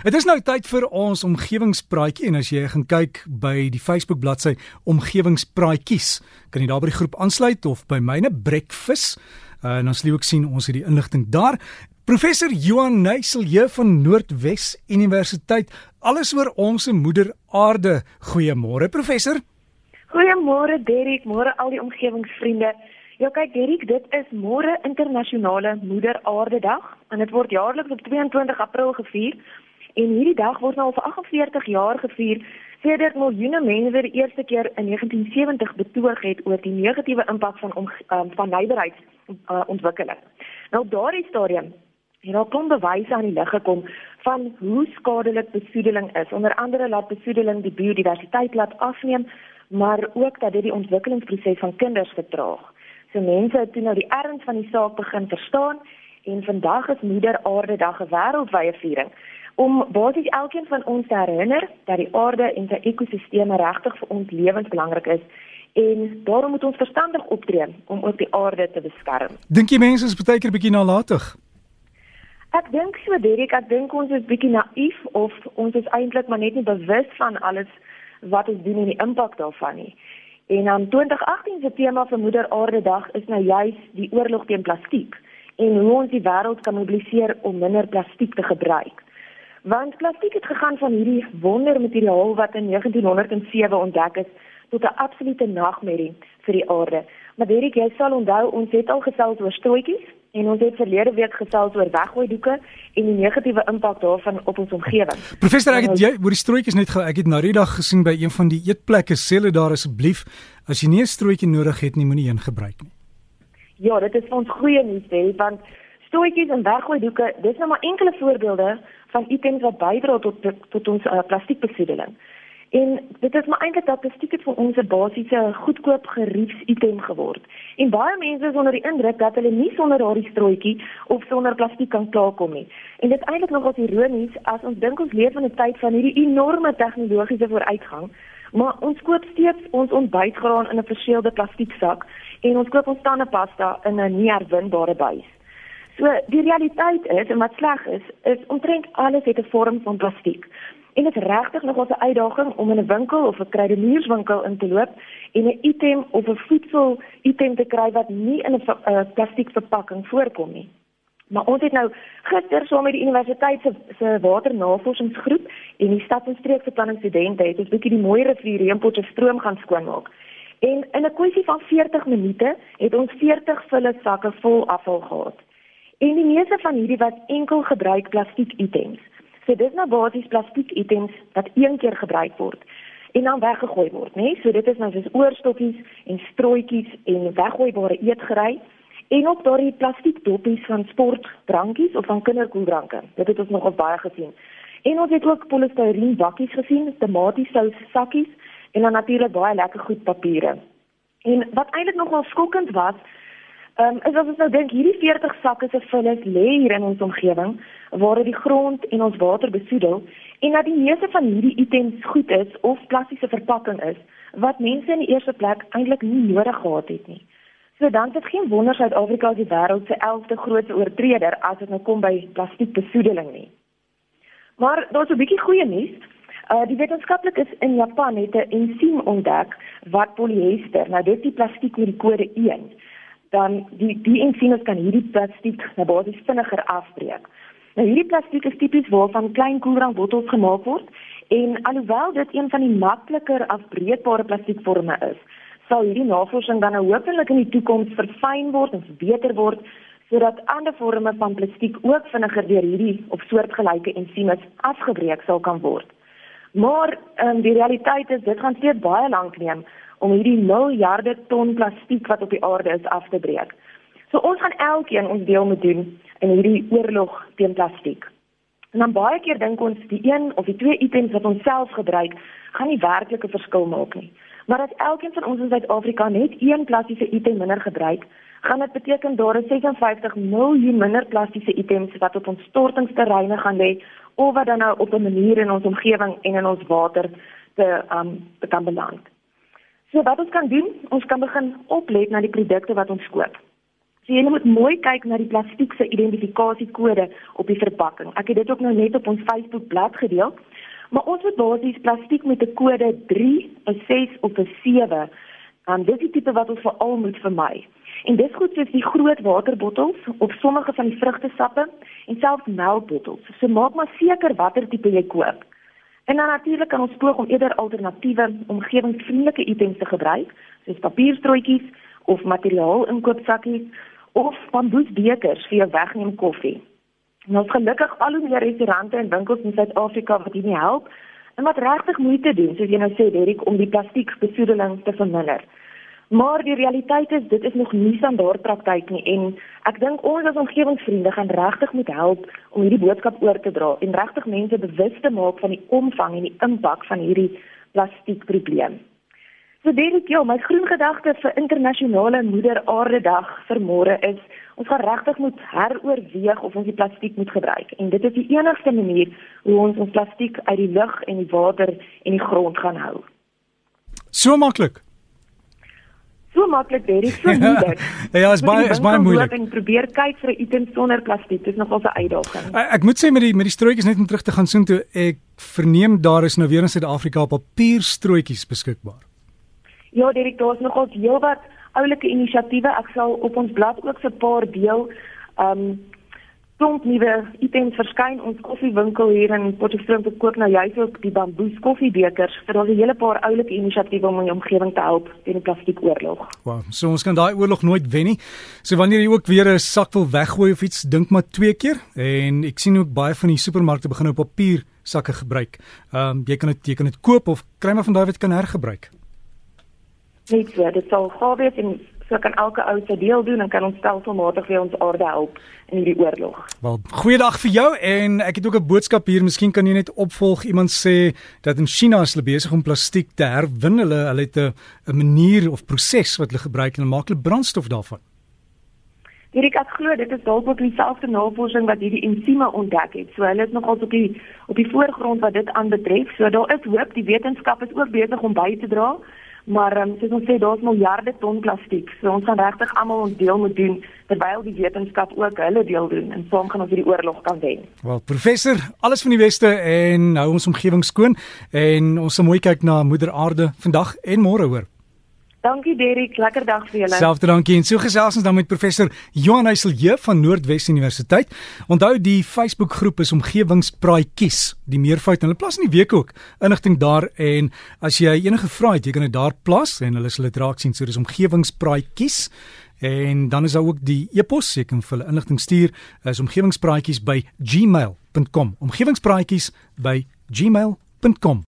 Dit is nou tyd vir ons omgewingspraatjie en as jy gaan kyk by die Facebook bladsy omgewingspraatjies, kan jy daar by die groep aansluit of by myne breakfast. Uh, en ons sien ook sien ons het die inligting daar. Professor Johan Neusel hier van Noordwes Universiteit, alles oor ons moeder aarde. Goeiemôre professor. Goeiemôre Derrick, môre al die omgewingsvriende. Ja kyk Derrick, dit is môre internasionale moeder aarde dag en dit word jaarliks op 22 April gevier. En hierdie dag word nou al vir 48 jaar gevier sedert miljoene mense die eerste keer in 1970 betoog het oor die negatiewe impak van om, um, van nywerheidsontwikkeling. Uh, nou daardie stadium het daar kom bewyse aan die lig gekom van hoe skadelik besoedeling is. Onder andere laat besoedeling die biodiversiteit laat afneem, maar ook dat dit die ontwikkelingsproses van kinders vertraag. So mense het toe nou die erns van die saak begin verstaan en vandag is Moeder Aarde Dag 'n wêreldwye viering om basies elkeen van ons te herinner dat die aarde en sy ekosisteme regtig vir ons lewensbelangrik is en daarom moet ons verstandig optree om ook die aarde te beskerm. Dink jy mense is baie keer bietjie nalatig? Ek dink so Derek, ek dink ons is bietjie naïef of ons is eintlik maar net nie bewus van alles wat ons doen en die impak daarvan nie. En aan 2018 se tema vir Moeder Aarde Dag is nou juis die oorlog teen plastiek en hoe ons die wêreld kan mobiliseer om minder plastiek te gebruik. Want plastiek het gegaan van hierdie wondermateriaal wat in 1907 ontdek is tot 'n absolute nagmerrie vir die aarde. Maar Derek, jy sal onthou ons het al gesels oor strootjies en ons het verlede week gesels oor weggooi doeke en die negatiewe impak daarvan op ons omgewing. Professor, ek het jy oor die strootjies net gehou. Ek het nou die dag gesien by een van die eetplekke. Sê hulle daar asseblief, as jy nie 'n strootjie nodig het nie, moenie een gebruik nie. Ja, dit is vir ons goeie nuus, Derek, want strootjies en weggooi doeke, dis nou maar enkele voorbeelde van items wat bydra tot tot ons uh, plastiekbesoedeling. En dit is maar eintlik dat plastiek vir ons 'n basiese goedkoop geriefs item geword. En baie mense is onder die indruk dat hulle nie sonder daardie strooitjie of sonder plastiek kan klaarkom nie. En dit eintlik nogal ironies as ons dink ons leef in 'n tyd van hierdie enorme tegnologiese vooruitgang, maar ons koop steeds ons ontbytgraan in 'n verseelde plastieksak en ons koop ons tandepasta in 'n nie herwinbare buis. So die realiteit is en wat sleg is, is omtrent alles het 'n vorm van plastiek. En dit is regtig nog 'n uitdaging om in 'n winkel of 'n kruidenierswinkel in te loop en 'n item of 'n voedsel item te kry wat nie in 'n uh, plastiek verpakking voorkom nie. Maar ons het nou gister saam met die universiteit se se waternavorsingsgroep en die stad en streekbeplanning studente het ons bietjie die mooi rivier Reempotse stroom gaan skoonmaak. En in 'n kwessie van 40 minute het ons 40 volle sakke vol afval gehad. En die meeste van hierdie was enkel gebruik plastiek items. So dis nou basies plastiek items wat een keer gebruik word en dan weggegooi word, né? Nee? So dit is nou soos oorstokkies en strooitjies en weggooibare eetgerei en ook daardie plastiek doppies van sportdrankies of van kinderkoeldranke. Dit het ons nog baie gesien. En ons het ook polistireen bakkies gesien, tomatiesous sakkies en dan natuurlik baie lekker goed papiere. En wat eintlik nogal skokkend was, Ehm um, is as ons nou dink hierdie 40 sakke se vullis lê hier in ons omgewing waar dit die grond en ons water besoedel en dat die meeste van hierdie items goed is of plastiese verpakking is wat mense in die eerste plek eintlik nie nodig gehad het nie. So dan is dit geen wonder Suid-Afrika is die wêreld se 11de grootste oortreder as dit nou kom by plastiekbesoedeling nie. Maar daar's 'n bietjie goeie nuus. Uh die wetenskaplikes in Japan het 'n ensiem ontdek wat polyester, nou dit is die plastiek met die kode 1 dan die die ensimes kan hierdie plastiek na basies vinniger afbreek. Nou hierdie plastiek is tipies waarvan klein koeldrankbottels gemaak word en alhoewel dit een van die makliker afbreekbare plastiekforme is, sal hierdie navorsing dan nou hopelik in die toekoms verfyn word en beter word sodat ander forme van plastiek ook vinniger deur hierdie of soortgelyke ensimes afgebreek sal kan word. Maar um, die realiteit is dit gaan steeds baie lank neem om hierdie miljarde ton plastiek wat op die aarde is af te breek. So ons gaan elkeen ons deel moet doen in hierdie oorlog teen plastiek. En dan baie keer dink ons die een of die twee items wat ons self gebruik, gaan nie werklike verskil maak nie. Maar as elkeen van ons in Suid-Afrika net een plastiese item minder gebruik, gaan dit beteken daar is 56 miljoen minder plastiese items wat op ons stortingsterreine gaan lê of wat dan nou op 'n manier in ons omgewing en in ons water te um kan beland. So wat ons kan doen, ons kan begin oplet na die produkte wat ons koop. So jy moet mooi kyk na die plastiek se identifikasiekode op die verpakking. Ek het dit ook nou net op ons Facebook bladsy gedeel. Maar ons het basies plastiek met 'n kode 3, 'n 6 of 'n 7. Um, dit is die tipe wat ons veral moet vermy. En dis goed soos die groot waterbottels of sommige van die vrugtesappe en selfs melkbottels. So maak maar seker watter tipe jy koop. En dan natuurlik kan ons poog om eerder alternatiewe omgewingsvriendelike items te gebruik, soos papierstrooitjies of materiaal inkoopsakkies of bamboesbekers vir jou wegneem koffie. Nou gelukkig al hoe meer restaurante en winkels in Suid-Afrika wat hierdie help en wat regtig moeite doen, soos jy nou sê Derek, om die plastiekbesoedeling te verminder. Maar die realiteit is dit is nog nie standaard praktyk nie en ek dink ons as omgewingsvriende gaan regtig moet help om hierdie boodskap oor te dra en regtig mense bewus te maak van die omvang en die impak van hierdie plastiekprobleem. So Derek, ja, my groen gedagte vir internasionale moeder aarde dag vir môre is ons gaan regtig moet heroorweeg of ons die plastiek moet gebruik en dit is die enigste manier hoe ons ons plastiek uit die lug en die water en die grond gaan hou. So maklik so maklik Derek, so moeilik. ja, is baie is baie moeilik. Ek probeer kyk vir 'n item sonder plastiek. Dit is nogal 'n uitdaging. Ek, ek moet sê met die met die strootjies net om terug te gaan soen toe ek verneem daar is nou weer in Suid-Afrika papierstrootjies beskikbaar. Ja, Derek, daar's nogal heelwat oulike inisiatiewe. Ek sal op ons blad ook so 'n paar deel. Um klomp nuwe items verskyn ons koffiewinkel hier in Potchefstroom verkoop nou juist ook die bamboes koffiebekers vir daar's 'n hele paar oulike inisiatiewe om die omgewing te help teen die plastiekoorlog. Wow, so ons kan daai oorlog nooit wen nie. So wanneer jy ook weer 'n sak wil weggooi of iets, dink maar twee keer en ek sien ook baie van die supermarkte begin nou papier sakke gebruik. Ehm um, jy kan dit jy kan dit koop of kry maar van daai wat kan hergebruik. Net so, dit sal gawe en so kan elke ou se deel doen en kan ons stelselmatig vir ons aarde help in hierdie oorlog. Wel, goeiedag vir jou en ek het ook 'n boodskap hier. Miskien kan jy net opvolg. Iemand sê dat in China is hulle besig om plastiek te herwin. Hulle hulle het 'n 'n manier of proses wat hulle gebruik en hulle maak hulle brandstof daarvan. Hierdie ek glo dit is dalk ook dieselfde navorsing wat hierdie ensieme ontdek het. So hulle is nogal op die op die voorgrond wat dit aanbetref. So daar is hoop. Die wetenskap is ook besig om by te dra. Maar um, soos ons sê daar's miljarde ton plastiek. So ons gaan regtig almal ons deel moet doen terwyl die wetenskap ook hulle deel doen en saam gaan ons hierdie oorlog kan wen. Wel professor, alles van die weste en hou ons omgewing skoon en ons sal mooi kyk na moeder aarde vandag en môre hoor. Dankie Derrick, lekker dag vir julle. Selfde dankie en so gesels ons dan met professor Johan Heiselje van Noordwes Universiteit. Onthou die Facebook groep is omgewingspraatjies, die meervoud en hulle plas in die week ook inligting daar en as jy enige vrae het, jy kan dit daar plas en hulle sal dit raak sien. So dis omgewingspraatjies en dan is daar ook die e-pos, jy kan vir hulle inligting stuur is omgewingspraatjies by gmail.com. omgewingspraatjies by gmail.com